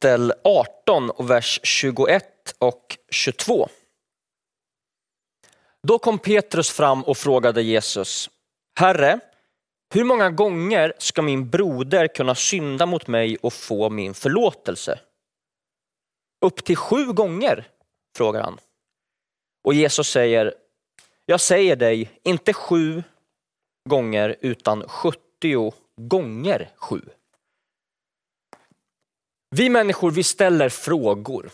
kapitel 18 och vers 21 och 22. Då kom Petrus fram och frågade Jesus, Herre, hur många gånger ska min broder kunna synda mot mig och få min förlåtelse? Upp till sju gånger, frågar han. Och Jesus säger, jag säger dig, inte sju gånger utan sjuttio gånger sju. Vi människor, vi ställer frågor.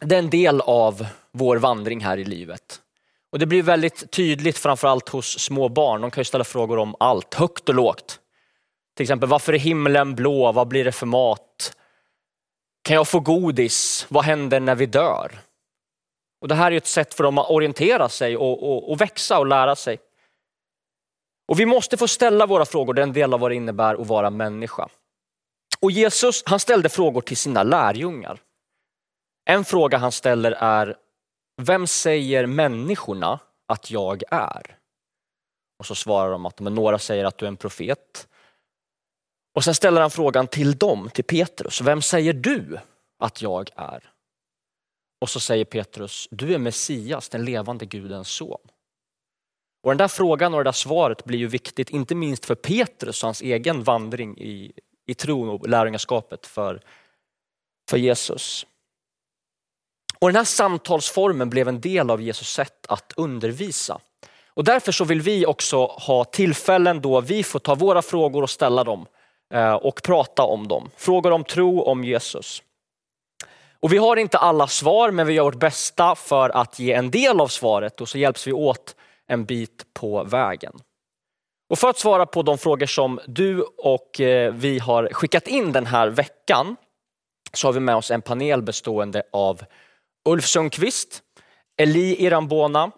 Det är en del av vår vandring här i livet. Och det blir väldigt tydligt framförallt hos små barn. De kan ju ställa frågor om allt, högt och lågt. Till exempel, varför är himlen blå? Vad blir det för mat? Kan jag få godis? Vad händer när vi dör? Och det här är ett sätt för dem att orientera sig och, och, och växa och lära sig. Och vi måste få ställa våra frågor, det är en del av vad det innebär att vara människa. Och Jesus han ställde frågor till sina lärjungar. En fråga han ställer är, vem säger människorna att jag är? Och så svarar de att men några säger att du är en profet. Och sen ställer han frågan till dem, till Petrus, vem säger du att jag är? Och så säger Petrus, du är Messias, den levande Gudens son. Och den där frågan och det där svaret blir ju viktigt, inte minst för Petrus och hans egen vandring i, i tron och lärjungaskapet för, för Jesus. Och den här samtalsformen blev en del av Jesus sätt att undervisa. Och därför så vill vi också ha tillfällen då vi får ta våra frågor och ställa dem eh, och prata om dem. Frågor om tro, om Jesus. Och vi har inte alla svar men vi gör vårt bästa för att ge en del av svaret och så hjälps vi åt en bit på vägen. Och för att svara på de frågor som du och eh, vi har skickat in den här veckan så har vi med oss en panel bestående av Ulf Sundqvist, Eli Irambona,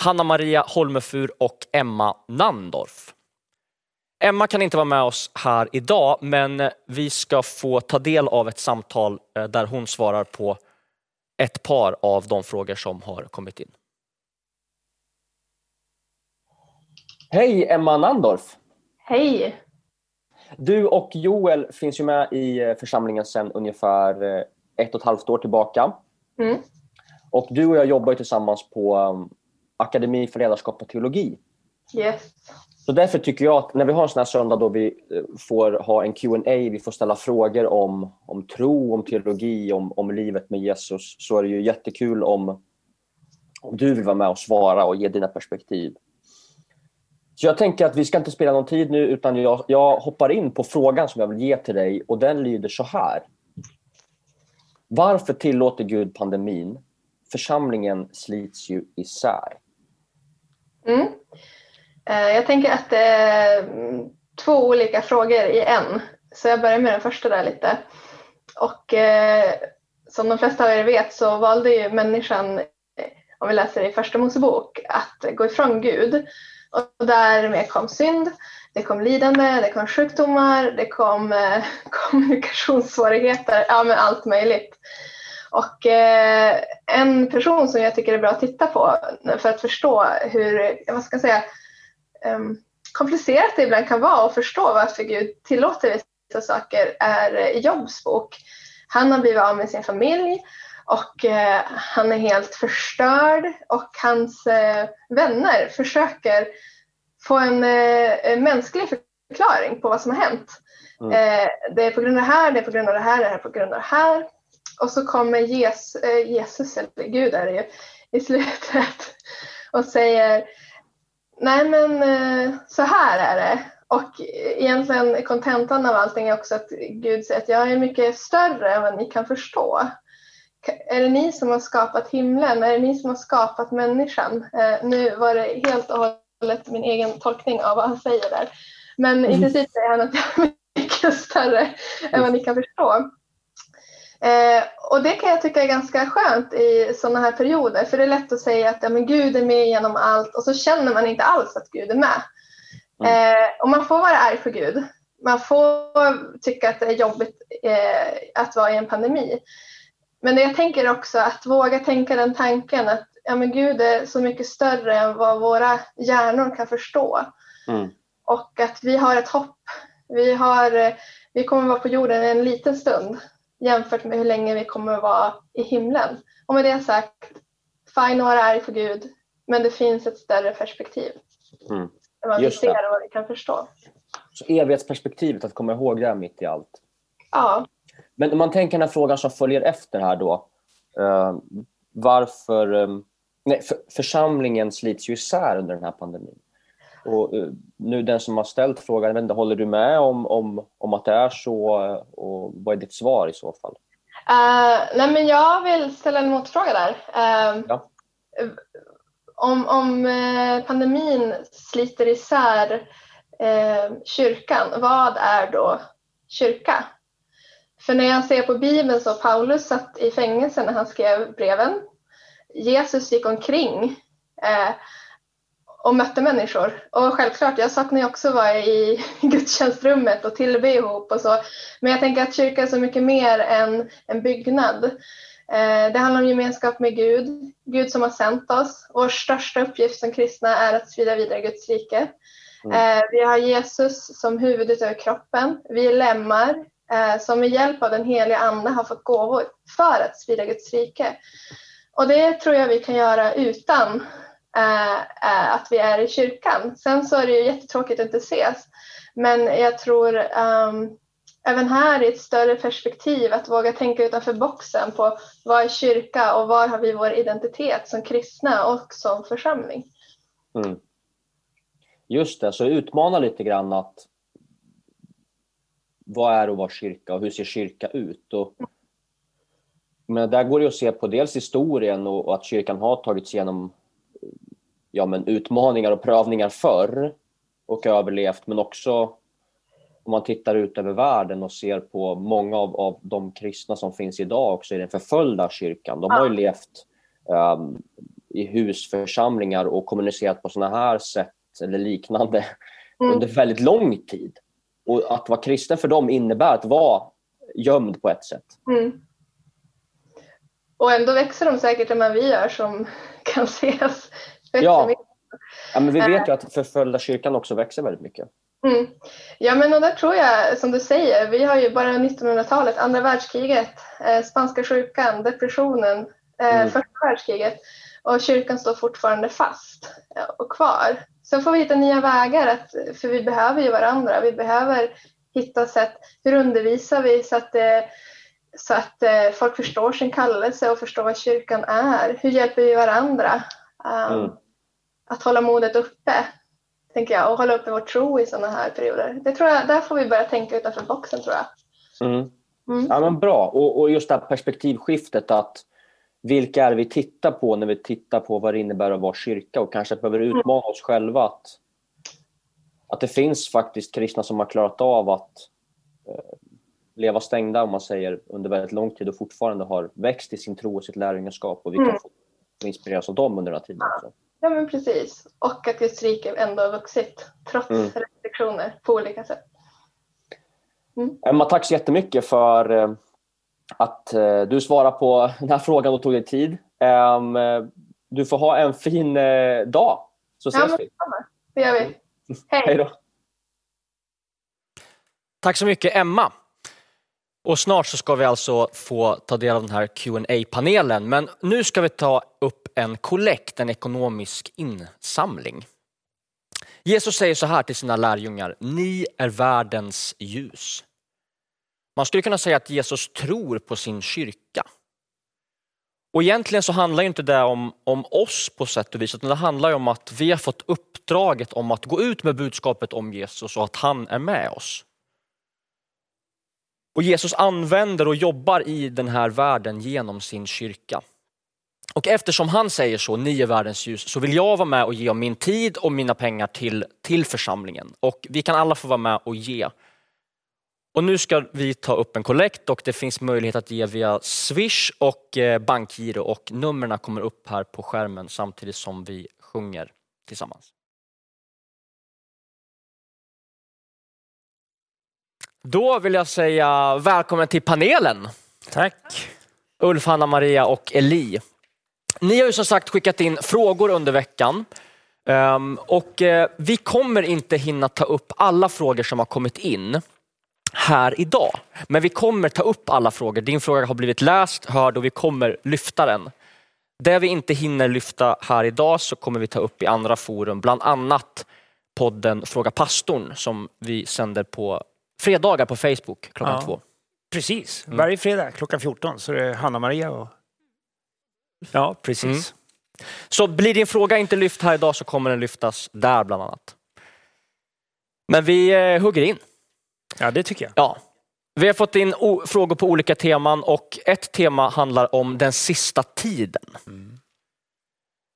Hanna-Maria Holmefur och Emma Nandorf. Emma kan inte vara med oss här idag, men vi ska få ta del av ett samtal eh, där hon svarar på ett par av de frågor som har kommit in. Hej Emma Nandorf! Hej! Du och Joel finns ju med i eh, församlingen sedan ungefär eh, ett och ett halvt år tillbaka. Mm. Och du och jag jobbar tillsammans på um, Akademi för ledarskap och teologi. Yes. Så därför tycker jag att när vi har en sån här söndag då vi eh, får ha en Q&A, vi får ställa frågor om, om tro, om teologi, om, om livet med Jesus, så är det ju jättekul om, om du vill vara med och svara och ge dina perspektiv. Så jag tänker att vi ska inte spela någon tid nu utan jag, jag hoppar in på frågan som jag vill ge till dig och den lyder så här. Varför tillåter Gud pandemin? Församlingen slits ju isär. Mm. Eh, jag tänker att det är två olika frågor i en. Så jag börjar med den första där lite. Och eh, som de flesta av er vet så valde ju människan, eh, om vi läser i Första Mosebok, att gå ifrån Gud. Och därmed kom synd, det kom lidande, det kom sjukdomar, det kom eh, kommunikationssvårigheter, ja men allt möjligt. Och eh, en person som jag tycker är bra att titta på för att förstå hur, vad ska jag säga, eh, komplicerat det ibland kan vara att förstå varför Gud tillåter vissa saker är Jobs bok. Han har blivit av med sin familj och eh, han är helt förstörd och hans eh, vänner försöker få en eh, mänsklig förklaring på vad som har hänt. Mm. Eh, det är på grund av det här, det är på grund av det här, det är på grund av det här. Och så kommer Jesus, eh, Jesus eller Gud är det ju, i slutet och säger Nej men eh, så här är det. Och egentligen kontentan av allting är också att Gud säger att jag är mycket större än vad ni kan förstå. Är det ni som har skapat himlen? Är det ni som har skapat människan? Eh, nu var det helt och hållet min egen tolkning av vad han säger där. Men mm. i princip säger han att jag är mycket större än vad ni kan förstå. Eh, och det kan jag tycka är ganska skönt i sådana här perioder. För det är lätt att säga att ja, men Gud är med genom allt och så känner man inte alls att Gud är med. Mm. Eh, och man får vara arg för Gud. Man får tycka att det är jobbigt eh, att vara i en pandemi. Men jag tänker också att våga tänka den tanken att ja, men Gud är så mycket större än vad våra hjärnor kan förstå. Mm. Och att vi har ett hopp. Vi, har, vi kommer vara på jorden en liten stund jämfört med hur länge vi kommer vara i himlen. Och med det sagt, fine vara arg för Gud, men det finns ett större perspektiv. Mm. Där man Just ser det. vad vi kan förstå. Så evighetsperspektivet, att komma ihåg det mitt i allt. Ja. Men om man tänker den här frågan som följer efter här då. Uh, varför... Um, nej, för, församlingen slits ju isär under den här pandemin. Och uh, nu den som har ställt frågan, inte, håller du med om, om, om att det är så? Och vad är ditt svar i så fall? Uh, nej men jag vill ställa en motfråga där. Uh, ja. Om, om pandemin sliter isär kyrkan, vad är då kyrka? För när jag ser på Bibeln så Paulus satt i fängelse när han skrev breven. Jesus gick omkring eh, och mötte människor. Och självklart, jag saknar ju också att vara i gudstjänstrummet och tillbe ihop och så. Men jag tänker att kyrkan är så mycket mer än en byggnad. Eh, det handlar om gemenskap med Gud, Gud som har sänt oss. Vår största uppgift som kristna är att sprida vidare Guds rike. Mm. Eh, vi har Jesus som huvudet över kroppen. Vi är lemmar Eh, som med hjälp av den heliga Ande har fått gåvor för att sprida Guds rike. Och det tror jag vi kan göra utan eh, eh att vi är i kyrkan. Sen så är det ju jättetråkigt att inte ses. Men jag tror um, även här i ett större perspektiv att våga tänka utanför boxen på vad är kyrka och var har vi vår identitet som kristna och som församling. Mm. Just det, så utmana lite grann att vad är att vara kyrka och hur ser kyrka ut? Och, men där går det att se på dels historien och, och att kyrkan har tagits igenom ja, men utmaningar och prövningar förr och överlevt, men också om man tittar ut över världen och ser på många av, av de kristna som finns idag också i den förföljda kyrkan. De har ju levt um, i husförsamlingar och kommunicerat på sådana här sätt eller liknande mm. under väldigt lång tid. Och att vara kristen för dem innebär att vara gömd på ett sätt. Mm. Och ändå växer de säkert än vad vi gör som kan ses. Ja. ja, men vi vet ju att förföljda kyrkan också växer väldigt mycket. Mm. Ja, men och där tror jag, som du säger, vi har ju bara 1900-talet, andra världskriget, eh, spanska sjukan, depressionen, eh, mm. första världskriget och kyrkan står fortfarande fast och kvar. Sen får vi hitta nya vägar, att, för vi behöver ju varandra. Vi behöver hitta sätt, hur undervisar vi så att, så att eh, folk förstår sin kallelse och förstår vad kyrkan är? Hur hjälper vi varandra? Um, mm. Att hålla modet uppe, tänker jag, och hålla uppe vår tro i sådana här perioder. Det tror jag, där får vi börja tänka utanför boxen tror jag. Mm. Mm. Ja, men bra, och, och just det här perspektivskiftet att vilka är det vi tittar på när vi tittar på vad det innebär att vara kyrka och kanske behöver utmana oss själva att, att det finns faktiskt kristna som har klarat av att eh, leva stängda om man säger under väldigt lång tid och fortfarande har växt i sin tro och sitt lärjungaskap och vi kan mm. få inspireras av dem under den här tiden också. Ja men precis. Och att Guds rike ändå har vuxit trots mm. restriktioner på olika sätt. Mm. Emma, tack så jättemycket för eh, att eh, du svarar på den här frågan och tog dig tid. Um, du får ha en fin eh, dag, så ses ja, vi. Det gör vi. Hej. Hej då. Tack så mycket Emma. Och snart så ska vi alltså få ta del av den här qa panelen men nu ska vi ta upp en kollekt, en ekonomisk insamling. Jesus säger så här till sina lärjungar, ni är världens ljus. Man skulle kunna säga att Jesus tror på sin kyrka. Och egentligen så handlar inte det om, om oss på sätt och vis, utan det handlar om att vi har fått uppdraget om att gå ut med budskapet om Jesus och att han är med oss. Och Jesus använder och jobbar i den här världen genom sin kyrka. Och eftersom han säger så, ni är världens ljus, så vill jag vara med och ge av min tid och mina pengar till, till församlingen. Och vi kan alla få vara med och ge och nu ska vi ta upp en kollekt och det finns möjlighet att ge via Swish och eh, bankgiro och numren kommer upp här på skärmen samtidigt som vi sjunger tillsammans. Då vill jag säga välkommen till panelen. Tack. Ulf, Hanna Maria och Eli. Ni har ju som sagt skickat in frågor under veckan. Um, och uh, vi kommer inte hinna ta upp alla frågor som har kommit in här idag. Men vi kommer ta upp alla frågor. Din fråga har blivit läst, hörd och vi kommer lyfta den. Det vi inte hinner lyfta här idag så kommer vi ta upp i andra forum, bland annat podden Fråga pastorn som vi sänder på fredagar på Facebook klockan Ja. två. Precis. Mm. Varje fredag klockan 14 så är det Hanna-Maria och... Ja, precis. Mm. Så blir din fråga inte lyft här idag så kommer den lyftas där bland annat. Men vi eh, hugger in. Ja, det tycker jag. Ja. Vi har fått in frågor på olika teman och ett tema handlar om den sista tiden.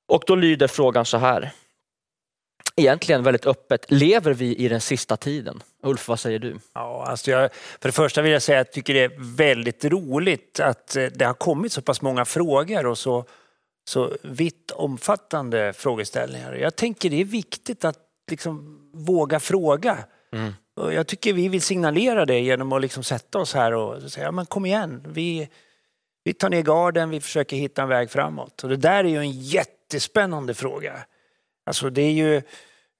Och då lyder frågan så här. Egentligen väldigt öppet. Lever vi i den sista tiden? Ulf, vad säger du? Ja, alltså jag, för det första vill jag säga att jag tycker det är väldigt roligt att eh, det har kommit så pass många frågor och så, så vitt omfattande frågeställningar. Jag tänker det är viktigt att liksom våga fråga. Mm. Och jag tycker vi vill signalera det genom att liksom sätta oss här och säga, ja, men kom igen, vi, vi tar ner garden, vi försöker hitta en väg framåt. Och det där är ju en jättespännande fråga. Alltså det är ju,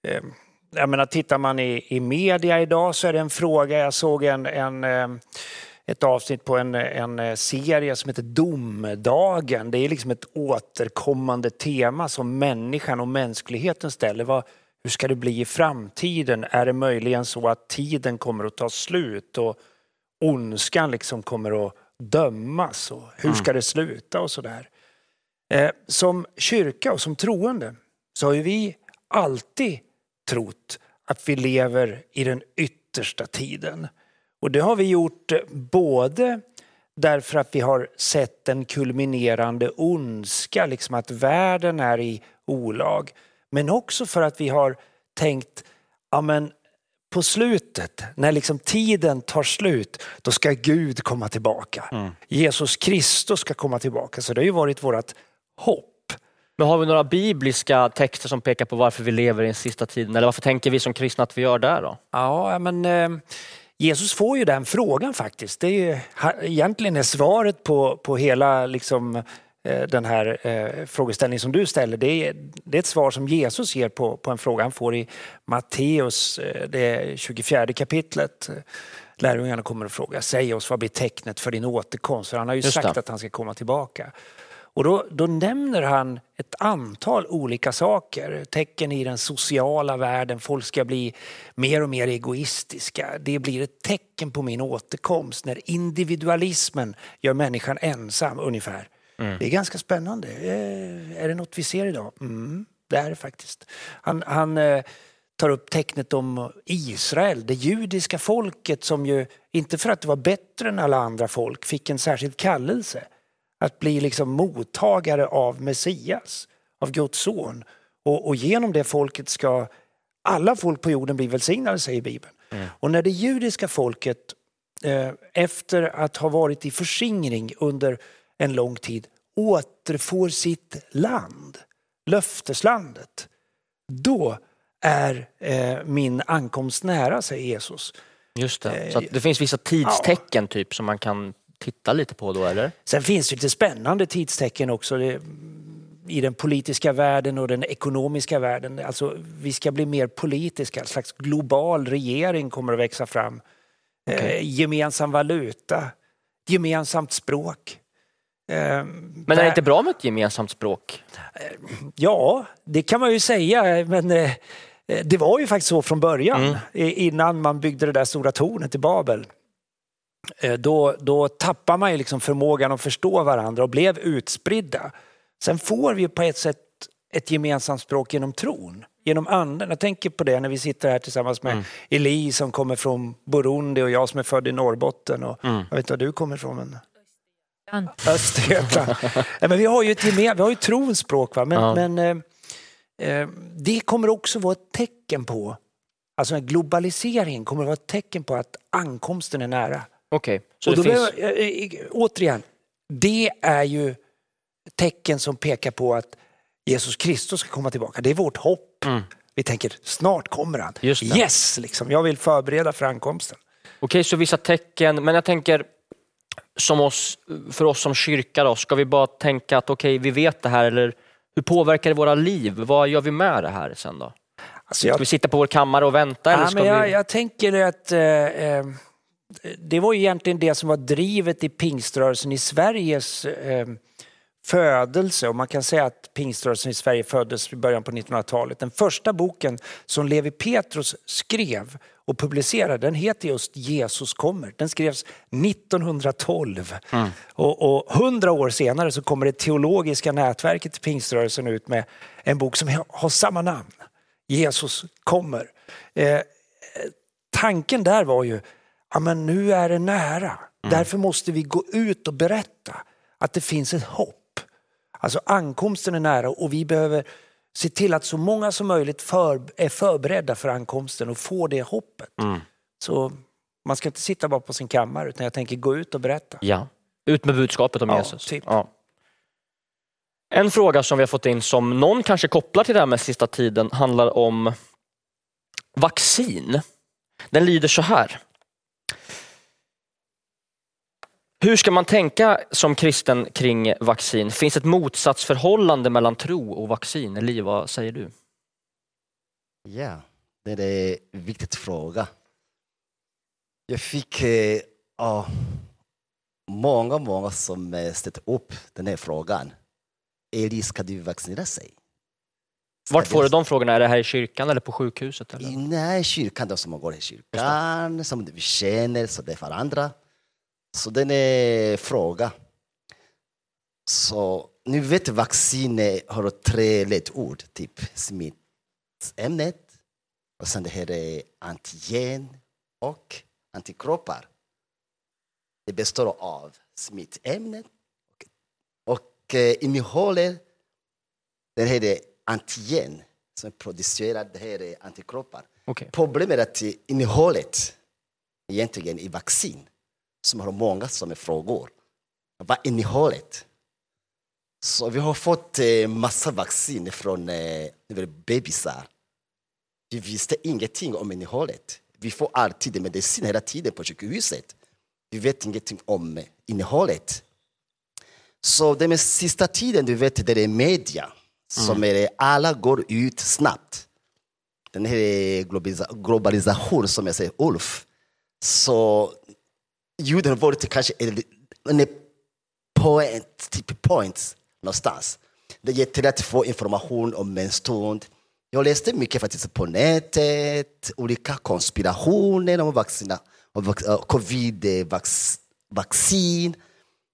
eh, jag menar tittar man i, i media idag så är det en fråga, jag såg en, en eh, ett avsnitt på en, en eh, serie som heter Domdagen. Det är liksom ett återkommande tema som människan och mänskligheten ställer. Vad, hur ska det bli i framtiden? Är det möjligen så att tiden kommer att ta slut och ondskan liksom kommer att dömas? Och hur ska det sluta och sådär? Eh, som kyrka och som troende så har ju vi alltid trott att vi lever i den yttersta tiden. Och det har vi gjort eh, både därför att vi har sett en kulminerande ondska, liksom att världen är i olag. Men också för att vi har tänkt, ja men på slutet, när liksom tiden tar slut, då ska Gud komma tillbaka. Jesus Kristus ska komma tillbaka. Så det har ju varit vårt hopp. Men har vi några bibliska texter som pekar på varför vi lever i den sista tiden? Eller varför tänker vi som kristna att vi gör det då? Ja, men eh, Jesus får ju den frågan faktiskt. Det är ju, egentligen är svaret på, på hela liksom, den här eh, frågeställningen som du ställer. Det är, det är ett svar som Jesus ger på, på en fråga han får i Matteus, eh, det 24 kapitlet. Lärjungarna kommer att fråga, säg oss vad blir tecknet för din återkomst? För han har ju Just sagt det. att han ska komma tillbaka. Och då, då nämner han ett antal olika saker. Tecken i den sociala världen, folk ska bli mer och mer egoistiska. Det blir ett tecken på min återkomst när individualismen gör människan ensam ungefär. Det är ganska spännande. Eh, Är det något vi ser idag? Mm, det är det faktiskt. Han, han eh, tar upp tecknet om Israel, det judiska folket som ju, inte för att det var bättre än alla andra folk, fick en särskild kallelse att bli liksom mottagare av Messias, av Guds son. Och, och genom det folket ska alla folk på jorden bli välsignade, säger Bibeln. Och när det judiska folket eh, efter att ha varit i förskingring under en lång tid återfår sitt land, löfteslandet, då är eh, min ankomst nära, säger Jesus. Just det. Så att det finns vissa tidstecken typ som man kan titta lite på då eller? Sen finns det lite spännande tidstecken också det, i den politiska världen och den ekonomiska världen. Alltså, vi ska bli mer politiska, en slags global regering kommer att växa fram. Eh, gemensam valuta, gemensamt språk. Eh, Men är det inte bra med ett gemensamt språk? Ja, det kan man ju säga, men eh, det var ju faktiskt så från början, Mm. innan man byggde det där stora tornet i Babel. Eh, Då, då tappar man ju liksom förmågan att förstå varandra och blev utspridda. Sen får vi på ett sätt ett gemensamt språk genom tron, genom anden. Jag tänker på det när vi sitter här tillsammans med Eli som kommer från Burundi och jag som är född i Norrbotten. Och Jag vet inte var du kommer ifrån. Men... Östergötland. Nej, men vi har ju ett gemen, vi har ju trons språk. Va? Men, Ja. men eh, eh, det kommer också vara ett tecken på Alltså en globalisering kommer att vara ett tecken på att ankomsten är nära. Okej, så Och det då finns... behöver, eh, eh, återigen, det är ju tecken som pekar på att Jesus Kristus ska komma tillbaka. Det är vårt hopp. Vi tänker, snart kommer han. Mm. Yes, liksom. jag vill förbereda för ankomsten. Okej, så vissa tecken, men jag tänker som oss, för oss som kyrka då, ska vi bara tänka att okej, vi vet det här eller hur påverkar det våra liv? Vad gör vi med det här sen då? Alltså Ska jag, vi sitta på vår kammare och vänta? Eller ja, ska men jag, vi... jag tänker att eh, eh, det var ju egentligen det som var drivet i pingströrelsen i Sveriges eh, födelse och man kan säga att pingströrelsen i Sverige föddes i början på 1900-talet. Den första boken som Levi Petrus skrev och publicerade den heter just Jesus kommer. Den skrevs 1912 och, och hundra år senare så kommer det teologiska nätverket i pingströrelsen ut med en bok som har samma namn. Jesus kommer. Eh, tanken där var ju, ja men nu är det nära. Därför måste vi gå ut och berätta att det finns ett hopp. Alltså ankomsten är nära och vi behöver se till att så många som möjligt för, är förberedda för ankomsten och får det hoppet. Så man ska inte sitta bara på sin kammare utan jag tänker gå ut och berätta. Ja, ut med budskapet om Ja, Jesus. typ. Ja. En fråga som vi har fått in som någon kanske kopplar till det här med sista tiden handlar om vaccin. Den lyder så här. Hur ska man tänka som kristen kring vaccin? Finns ett motsatsförhållande mellan tro och vaccin? Eli, vad säger du? Ja, det är en viktig fråga. Jag fick ja, många, många som eh, ställde upp den här frågan. Eli, ska du vaccinera sig? Ska Vart får du de frågorna? Är det här i kyrkan eller på sjukhuset? Eller? Nej, kyrkan, de som går i kyrkan, som vi känner, så det är varandra. Så den är fråga. Så nu vet vaccin eh, har tre ledord, typ smittämnet, och sen det här är antigen och antikroppar. Det består av smittämnet och, och eh, innehåller det här är antigen som producerar det här är antikroppar. Okej. Problemet är att innehållet egentligen i vaccin, som har många som är frågor. Vad är innehållet? Så vi har fått eh, massa vaccin från eh, bebisar. Vi visste ingenting om innehållet. Vi får alltid medicin hela tiden på sjukhuset. Vi vet ingenting om eh, innehållet. Så den sista tiden, du vet, det är media. Som är, alla går ut snabbt. Den här globalisation som jag säger, Ulf. Så juden har varit kanske en, point, typ points någonstans. Det är jättelätt att få information om en stund. Jag läste mycket faktiskt på nätet, olika konspirationer om vaccina, äh, covid-vaccin.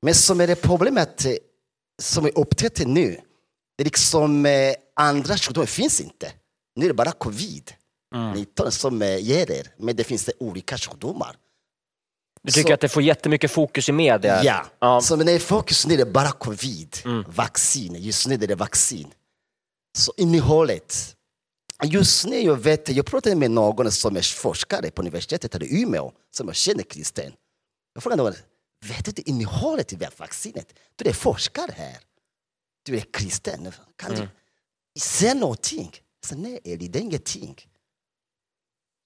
Men som är det problemet eh, som är upptäckt nu, det är liksom andra sjukdomar finns inte. Nu är det bara covid-19 som eh, ger er, men det finns det olika sjukdomar. Du tycker Så- att det får jättemycket fokus i media? Ja, ja. så men det är fokus nu är det bara covid, vaccin. Just nu är det vaccin. Så innehållet. Just nu jag vet, jag pratade med någon som är forskare på universitetet i Umeå, som jag känner kristen. Jag frågade honom, vet du innehållet i vaccinet? Du är forskare här. Du är kristen. Kan du säga någonting? Sa, nej, det är ingenting.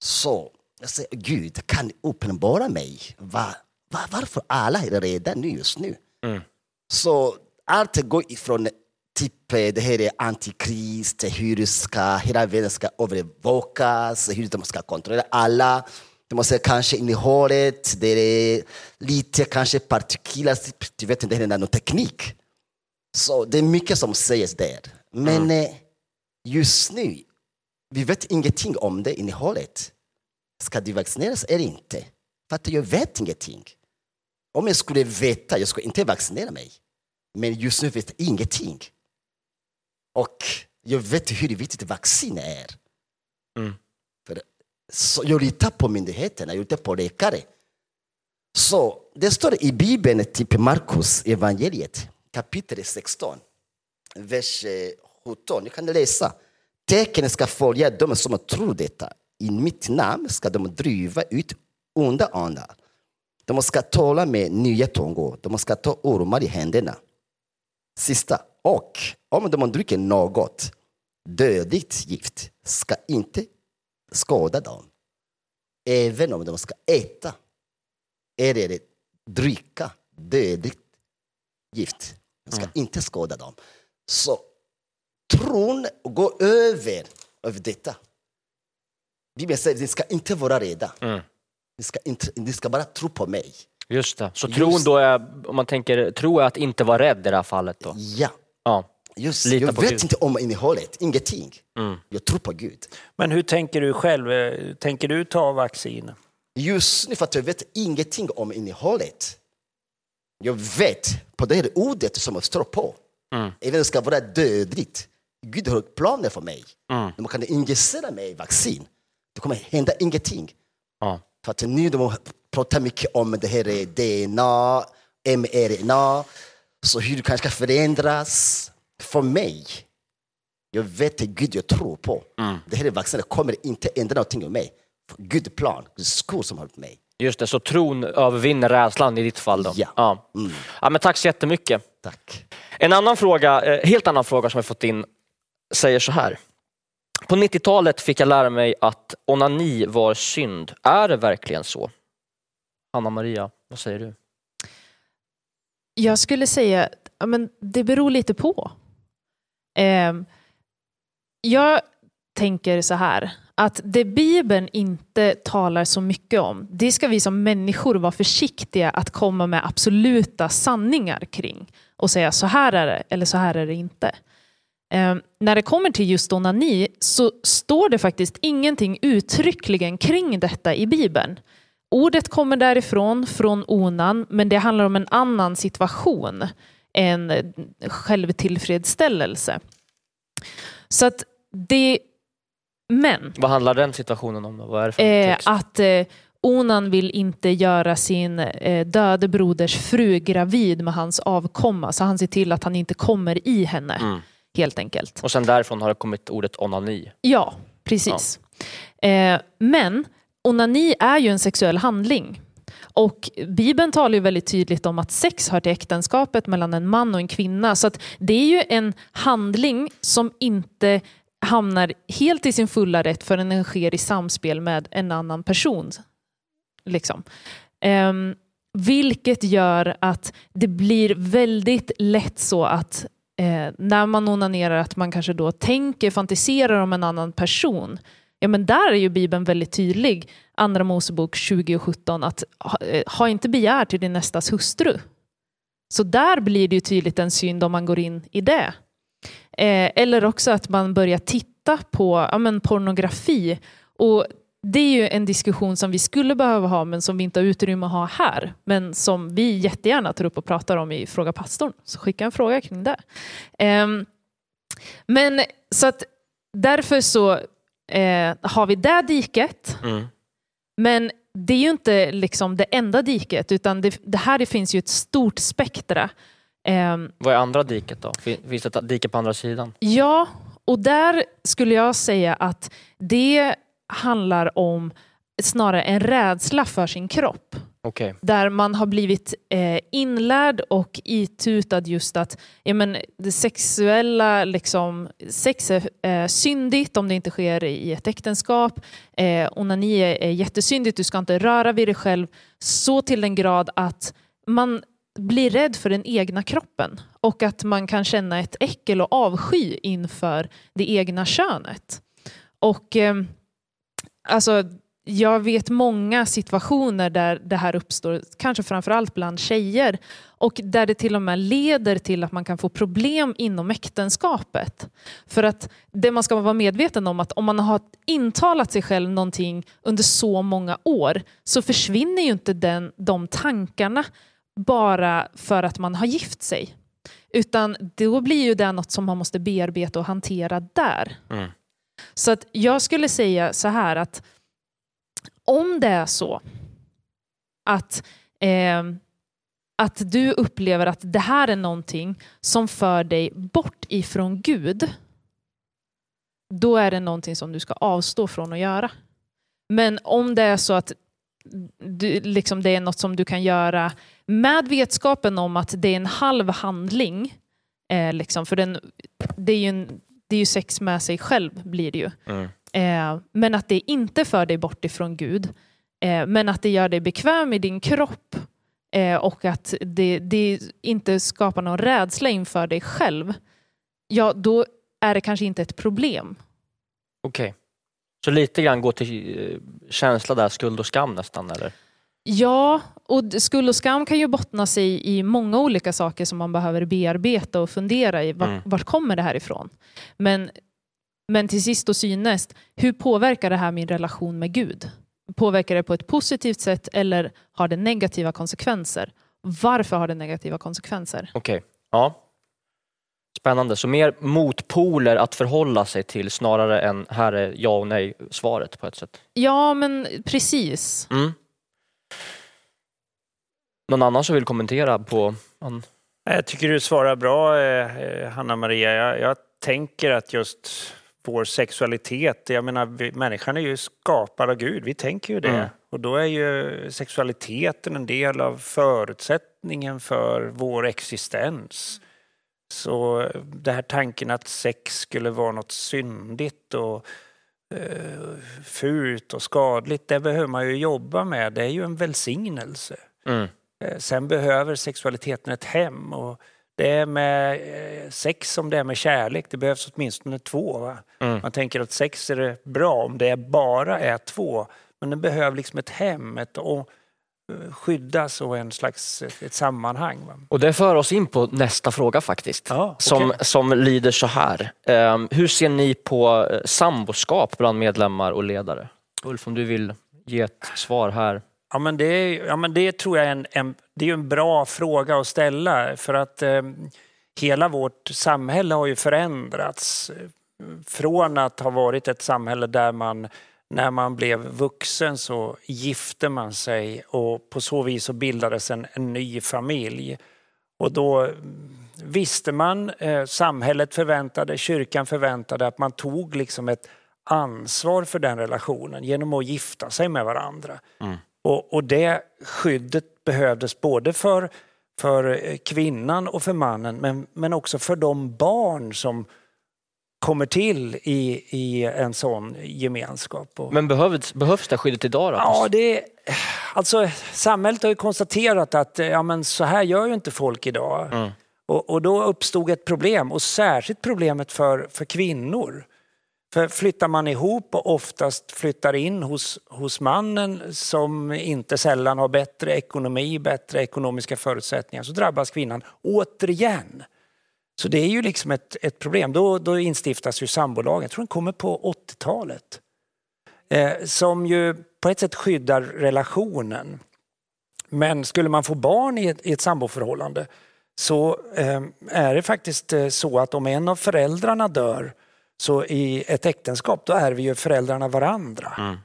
Så jag säger, Gud kan uppenbara mig va, va, varför alla är rädda nu just nu. Så allt går ifrån typ eh, det här är antikrist, hur ska hela världen ska övervakas, hur de ska kontrollera alla. De måste kanske innehållet, det är lite kanske partiklar, typ, du vet det är nanoteknik. Så det är mycket som sägs där. Men eh, just nu, vi vet ingenting om det innehållet. Ska du vaccineras eller inte? För att jag vet ingenting. Om jag skulle veta, jag skulle inte vaccinera mig. Men just nu vet jag ingenting. Och jag vet hur viktigt vaccin är. Mm. För, så jag litar på myndigheterna, jag litar på läkare. Så det står i Bibeln, typ Markus evangeliet kapitel 16, vers eh, 17. Jag kan läsa. Tecken ska följa de som tror detta. I mitt namn ska de driva ut onda andar. De ska tala med nya tungor. De ska ta ormar i händerna. Sista. Och om de dricker något dödligt gift ska inte skada dem. Även om de ska äta eller dricka dödligt gift. Det ska inte skada dem. Så tron går över över detta. Bibeln säger att ni ska inte vara rädda. Mm. Ni, ska inte, ni ska bara tro på mig. Just det. Så Just- tron då är, om man tänker, tro är att inte vara rädd i det här fallet då? Ja, Ja. just Lita Jag på vet Gud. inte om innehållet, ingenting. Mm. Jag tror på Gud. Men hur tänker du själv? Eh, Tänker du ta vaccin? Just nu för att jag vet ingenting om innehållet. Jag vet på det här ordet som jag står på. Mm. Även om det ska vara dödligt. Gud har planer för mig. Mm. De kan injicera mig vaccin. Det kommer hända ingenting. Ja. För att nu de pratar mycket om det här DNA, mRNA, så hur det kanske ska förändras. För mig, jag vet att Gud jag tror på. Mm. Det här vaccinet kommer inte ändra någonting med mig. För Gud plan, skor som har på mig. Just det, så tron övervinner rädslan i ditt fall då? Ja. Ja. Mm. ja men tack så jättemycket. Tack. En annan fråga, eh, helt annan fråga som jag fått in säger så här. På 90-talet fick jag lära mig att onani var synd. Är det verkligen så? Anna Maria, vad säger du? Jag skulle säga ja, men det beror lite på. Ehm, jag tänker så här, att det Bibeln inte talar så mycket om, det ska vi som människor vara försiktiga att komma med absoluta sanningar kring och säga så här är det eller så här är det inte. Ehm, när det kommer till just onani så står det faktiskt ingenting uttryckligen kring detta i Bibeln. Ordet kommer därifrån, från onan, men det handlar om en annan situation än eh, självtillfredsställelse. Så att det... Men Vad handlar den situationen om? Då? Vad är det för eh, text? att eh, onan vill inte göra sin eh, döde broders fru gravid med hans avkomma, så han ser till att han inte kommer i henne, Mm. Helt enkelt. Och sen därifrån har det kommit ordet onani. Ja, precis. Eh, men onani är ju en sexuell handling. Och Bibeln talar ju väldigt tydligt om att sex hör till äktenskapet mellan en man och en kvinna. Så att det är ju en handling som inte hamnar helt i sin fulla rätt förrän den sker i samspel med en annan person. Liksom. Ehm, vilket gör att det blir väldigt lätt så att eh, när man onanerar att man kanske då tänker, fantiserar om en annan person. Ja men där är ju Bibeln väldigt tydlig, Andra Mosebok 20 och 17, att ha, eh, ha inte begär till din nästas hustru. Så där blir det ju tydligt en synd om man går in i det. Eh, eller också att man börjar titta på ja, men pornografi. Och det är ju en diskussion som vi skulle behöva ha men som vi inte har utrymme att ha här. Men som vi jättegärna tar upp och pratar om i Fråga pastorn. Så skicka en fråga kring det. Ehm, men så att därför så eh, har vi det diket. Mm. Men det är ju inte liksom det enda diket utan det, det här det finns ju ett stort spektra. Ehm, Vad är andra diket då? Fin- Finns det ett dike på andra sidan? Ja, och där skulle jag säga att det handlar om snarare en rädsla för sin kropp. Okej. Där man har blivit eh, inlärd och itutad just att ja, men, det sexuella, liksom, sex är eh, syndigt om det inte sker i ett äktenskap. Eh, onani är, är jättesyndigt, du ska inte röra vid dig själv. Så till den grad att man blir rädd för den egna kroppen och att man kan känna ett äckel och avsky inför det egna könet. Och eh, alltså, jag vet många situationer där det här uppstår, kanske framförallt bland tjejer, och där det till och med leder till att man kan få problem inom äktenskapet. För att det man ska vara medveten om att om man har intalat sig själv någonting under så många år så försvinner ju inte den, de tankarna bara för att man har gift sig. Utan då blir ju det något som man måste bearbeta och hantera där. Mm. Så att jag skulle säga så här att om det är så att, eh, att du upplever att det här är någonting som för dig bort ifrån Gud, då är det någonting som du ska avstå från att göra. Men om det är så att du, liksom det är något som du kan göra med vetskapen om att det är en halv handling, eh, liksom, för den, det, är ju en, det är ju sex med sig själv blir det ju. Mm. Eh, men att det inte för dig bort ifrån Gud, eh, men att det gör dig bekväm i din kropp eh, och att det, det inte skapar någon rädsla inför dig själv, ja då är det kanske inte ett problem. Okej. Så lite grann gå till eh, känsla där, skuld och skam nästan eller? Ja, och skuld och skam kan ju bottna sig i många olika saker som man behöver bearbeta och fundera i. Vart, Mm. vart kommer det här ifrån? Men, men till sist och synest, hur påverkar det här min relation med Gud? Påverkar det på ett positivt sätt eller har det negativa konsekvenser? Varför har det negativa konsekvenser? Okej. Ja. Spännande. Så mer motpoler att förhålla sig till snarare än här är ja och nej svaret på ett sätt. Ja, men precis. Mm. Någon annan som vill kommentera på? an- Jag tycker du svarar bra, eh, eh, Hanna-Maria. Jag, jag tänker att just vår sexualitet, jag menar, vi, människan är ju skapad av Gud, vi tänker ju det. Mm. Och då är ju sexualiteten en del av förutsättningen för vår existens. Så det här tanken att sex skulle vara något syndigt och eh, fult och skadligt, det behöver man ju jobba med. Det är ju en välsignelse. Mm. Eh, Sen behöver sexualiteten ett hem. Och det är med eh, sex som det är med kärlek. Det behövs åtminstone två. Mm. Man tänker att sex är bra om det bara är två. Men det behöver liksom ett hem, ett och eh, skyddas och en slags ett, sammanhang. Va? Och det för oss in på nästa fråga faktiskt. Ja, Som, okej. som lyder så här. Ehm, hur ser ni på samboskap bland medlemmar och ledare? Ulf, om du vill ge ett svar här. Ja, men det, ja, men det tror jag är en, en, det är en bra fråga att ställa för att eh, hela vårt samhälle har ju förändrats. Eh, från att ha varit ett samhälle där man när man blev vuxen så gifte man sig och på så vis så bildades en, en ny familj. Och då mm, visste man, eh, samhället förväntade, kyrkan förväntade att man tog liksom ett ansvar för den relationen genom att gifta sig med varandra. Mm. Och, och det skyddet behövdes både för, för eh, kvinnan och för mannen men, men också för de barn som kommer till i, i en sån gemenskap. Men behövs, behövs det skyddet idag då? Ja, det, alltså, samhället har ju konstaterat att eh, ja, men så här gör ju inte folk idag. Mm. Och, och då uppstod ett problem och särskilt problemet för, för kvinnor. För flyttar man ihop och oftast flyttar in hos, hos mannen som inte sällan har bättre ekonomi, bättre ekonomiska förutsättningar så drabbas kvinnan återigen. Så det är ju liksom ett, ett problem. Då, då instiftas ju sambolagen, jag tror den kommer på 80-talet. Eh, som ju på ett sätt skyddar relationen. Men skulle man få barn i ett, i ett samboförhållande så eh, är det faktiskt eh, så att om en av föräldrarna dör så i ett äktenskap då är vi ju föräldrarna varandra.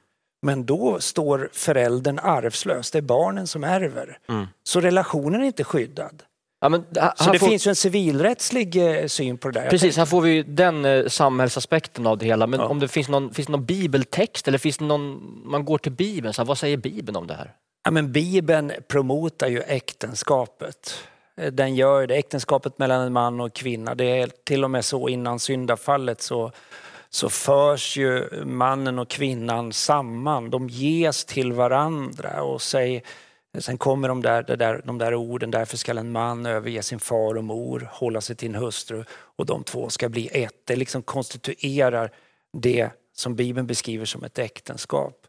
Men då står föräldern arvslös, det är barnen som ärver. Så relationen är inte skyddad. Ja, men, här, Så här det får, finns ju en civilrättslig eh, syn på det där. Precis, här får vi ju den eh, samhällsaspekten av det hela. Men Ja. om det finns någon, finns någon bibeltext eller finns det någon, man går till Bibeln, så här, vad säger Bibeln om det här? Ja, men Bibeln promotar ju äktenskapet. Eh, den gör det, äktenskapet mellan en man och kvinna. Det är till och med så innan syndafallet så, så förs ju mannen och kvinnan samman. De ges till varandra och säger, sen kommer de där, de där, de där orden, därför ska en man överge sin far och mor, hålla sig till en hustru och de två ska bli ett. Det liksom konstituerar det som Bibeln beskriver som ett äktenskap.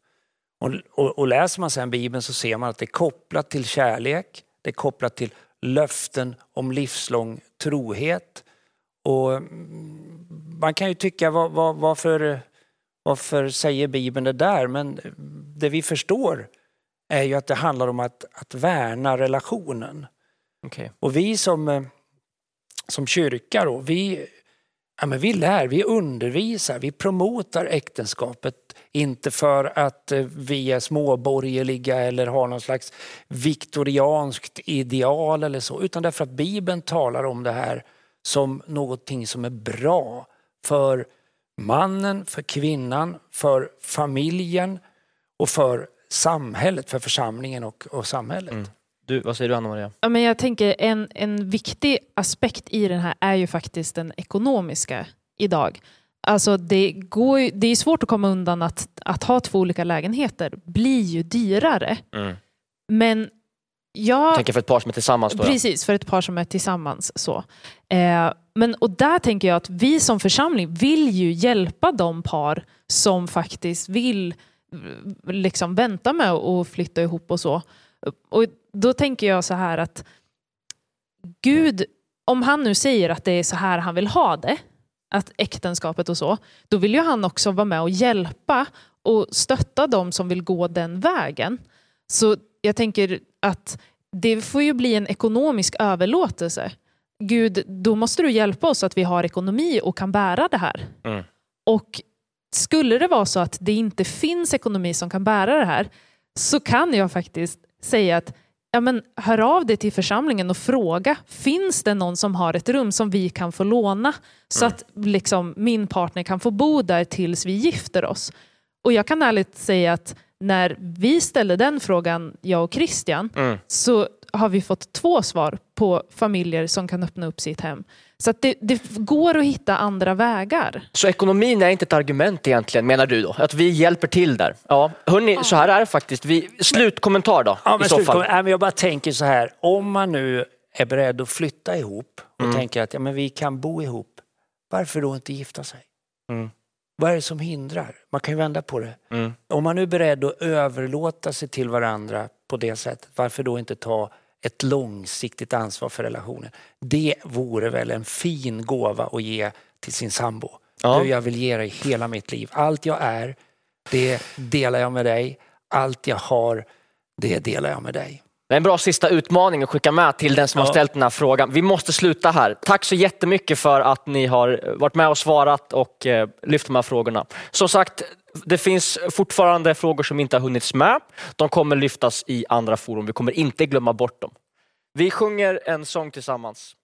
Och, och, och läser man sen Bibeln så ser man att det är kopplat till kärlek, det är kopplat till löften om livslång trohet. Och mm, man kan ju tycka var, var, varför, varför säger Bibeln det där? Men det vi förstår är ju att det handlar om att, att värna relationen. Okej. Och vi som, eh, som kyrka då, vi, ja, men vi lär, vi undervisar, vi promotar äktenskapet. Inte för att eh, vi är småborgerliga eller har någon slags viktorianskt ideal eller så, utan därför att Bibeln talar om det här som någonting som är bra för mannen, för kvinnan, för familjen och för samhället, för församlingen och, och samhället. Mm. Du, vad säger du Anna Maria? Ja, men jag tänker en, en viktig aspekt i den här är ju faktiskt den ekonomiska idag. Alltså det, går, det är svårt att komma undan att, att ha två olika lägenheter blir ju dyrare. Mm. Men jag... Jag tänker för ett par som är tillsammans då. ja. Precis, för ett par som är tillsammans. Så. Eh, men, och där tänker jag att vi som församling vill ju hjälpa de par som faktiskt vill eh, liksom vänta med att flytta ihop och så. Och då tänker jag så här att Gud, om han nu säger att det är så här han vill ha det, att äktenskapet och så, då vill ju han också vara med och hjälpa och stötta de som vill gå den vägen. Så jag tänker att det får ju bli en ekonomisk överlåtelse. Gud, då måste du hjälpa oss att vi har ekonomi och kan bära det här. Mm. Och skulle det vara så att det inte finns ekonomi som kan bära det här så kan jag faktiskt säga att ja, men, hör av dig till församlingen och fråga, finns det någon som har ett rum som vi kan få låna så att liksom, min partner kan få bo där tills vi gifter oss? Och jag kan ärligt säga att när vi ställde den frågan, jag och Christian, Mm. så har vi fått två svar på familjer som kan öppna upp sitt hem. Så att det, det går att hitta andra vägar. Så ekonomin är inte ett argument egentligen menar du då? Att vi hjälper till där? Ja, hörni, så här är det faktiskt. Vi, slutkommentar då Ja, i men så slutkom- fall. Nej, jag bara tänker så här, om man nu är beredd att flytta ihop och Mm. tänker att ja, men vi kan bo ihop, varför då inte gifta sig? Mm. Vad är det som hindrar? Man kan ju vända på det. Mm. Om man nu är beredd att överlåta sig till varandra på det sättet, varför då inte ta ett långsiktigt ansvar för relationen? Det vore väl en fin gåva att ge till sin sambo. Ja. Du, jag vill ge dig hela mitt liv. Allt jag är, det delar jag med dig. Allt jag har, det delar jag med dig. Det är en bra sista utmaning att skicka med till den som har Ja. ställt den här frågan. Vi måste sluta här. Tack så jättemycket för att ni har varit med och svarat och eh, lyft de här frågorna. Som sagt, det finns fortfarande frågor som inte har hunnits med. De kommer lyftas i andra forum. Vi kommer inte glömma bort dem. Vi sjunger en sång tillsammans.